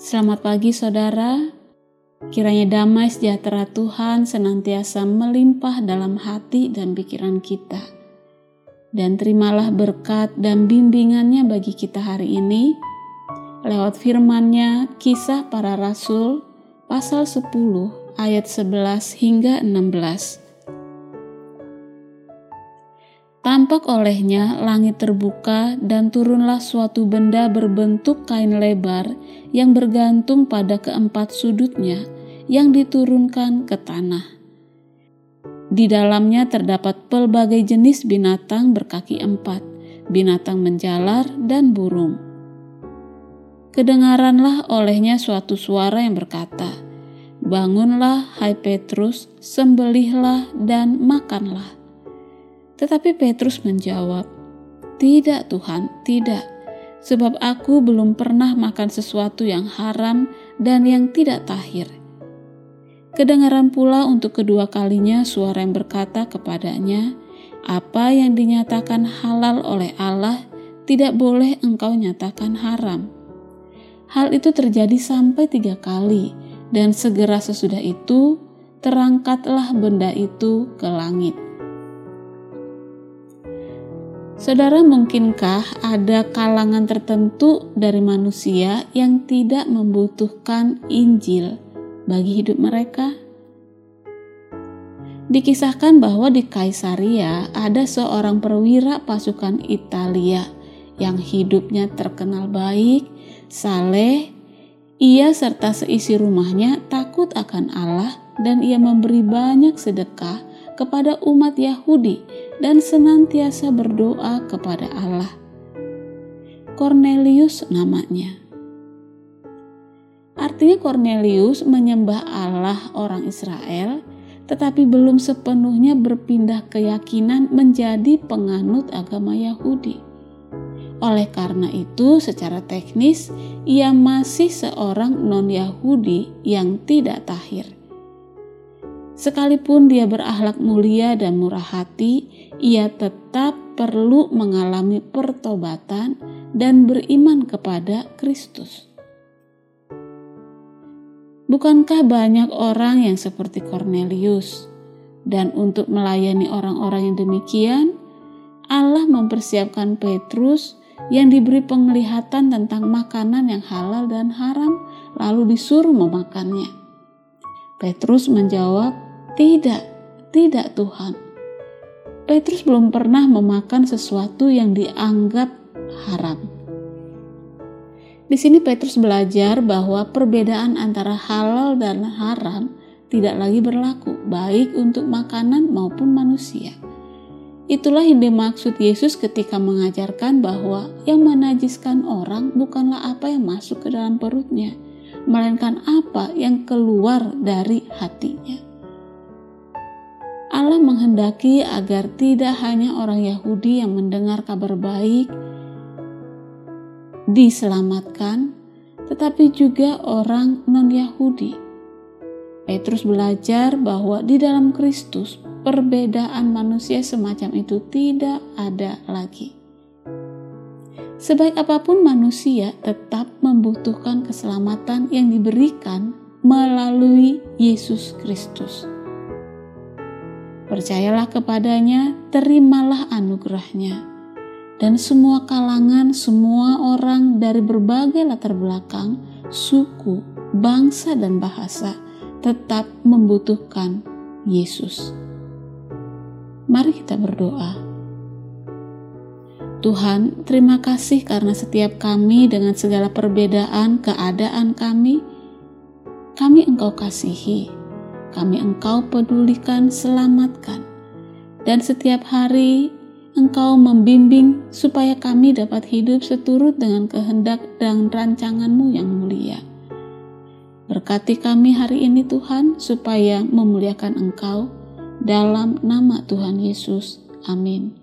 Selamat pagi saudara. Kiranya damai sejahtera Tuhan senantiasa melimpah dalam hati dan pikiran kita. Dan terimalah berkat dan bimbingannya bagi kita hari ini lewat firman-Nya Kisah Para Rasul pasal 10 ayat 11 hingga 16. Tampak olehnya langit terbuka dan turunlah suatu benda berbentuk kain lebar yang bergantung pada keempat sudutnya yang diturunkan ke tanah. Di dalamnya terdapat pelbagai jenis binatang berkaki empat, binatang menjalar dan burung. Kedengaranlah olehnya suatu suara yang berkata, Bangunlah, hai Petrus, sembelihlah dan makanlah. Tetapi Petrus menjawab, "Tidak, Tuhan, tidak, sebab aku belum pernah makan sesuatu yang haram dan yang tidak tahir." Kedengaran pula untuk kedua kalinya suara yang berkata kepadanya, "Apa yang dinyatakan halal oleh Allah tidak boleh engkau nyatakan haram." Hal itu terjadi sampai tiga kali, dan segera sesudah itu terangkatlah benda itu ke langit. Saudara, mungkinkah ada kalangan tertentu dari manusia yang tidak membutuhkan Injil bagi hidup mereka? Dikisahkan bahwa di Kaisaria ada seorang perwira pasukan Italia yang hidupnya terkenal baik, saleh, ia serta seisi rumahnya takut akan Allah dan ia memberi banyak sedekah kepada umat Yahudi dan senantiasa berdoa kepada Allah. Cornelius namanya. Artinya Cornelius menyembah Allah orang Israel tetapi belum sepenuhnya berpindah keyakinan menjadi penganut agama Yahudi. Oleh karena itu, secara teknis ia masih seorang non-Yahudi yang tidak tahir. Sekalipun dia berakhlak mulia dan murah hati, ia tetap perlu mengalami pertobatan dan beriman kepada Kristus. Bukankah banyak orang yang seperti Cornelius, dan untuk melayani orang-orang yang demikian, Allah mempersiapkan Petrus yang diberi penglihatan tentang makanan yang halal dan haram, lalu disuruh memakannya. Petrus menjawab, tidak, tidak Tuhan. Petrus belum pernah memakan sesuatu yang dianggap haram. Di sini Petrus belajar bahwa perbedaan antara halal dan haram tidak lagi berlaku, baik untuk makanan maupun manusia. Itulah yang dimaksud Yesus ketika mengajarkan bahwa yang menajiskan orang bukanlah apa yang masuk ke dalam perutnya, melainkan apa yang keluar dari hatinya. Allah menghendaki agar tidak hanya orang Yahudi yang mendengar kabar baik diselamatkan, tetapi juga orang non-Yahudi. Petrus belajar bahwa di dalam Kristus perbedaan manusia semacam itu tidak ada lagi. Sebaik apa pun manusia tetap membutuhkan keselamatan yang diberikan melalui Yesus Kristus. Percayalah kepadanya, terimalah anugerahnya. Dan semua kalangan, semua orang dari berbagai latar belakang, suku, bangsa, dan bahasa tetap membutuhkan Yesus. Mari kita berdoa. Tuhan, terima kasih karena setiap kami dengan segala perbedaan keadaan kami, kami Engkau kasihi kami Engkau pedulikan, selamatkan. Dan setiap hari Engkau membimbing supaya kami dapat hidup seturut dengan kehendak dan rancanganmu yang mulia. Berkati kami hari ini Tuhan supaya memuliakan Engkau dalam nama Tuhan Yesus. Amin.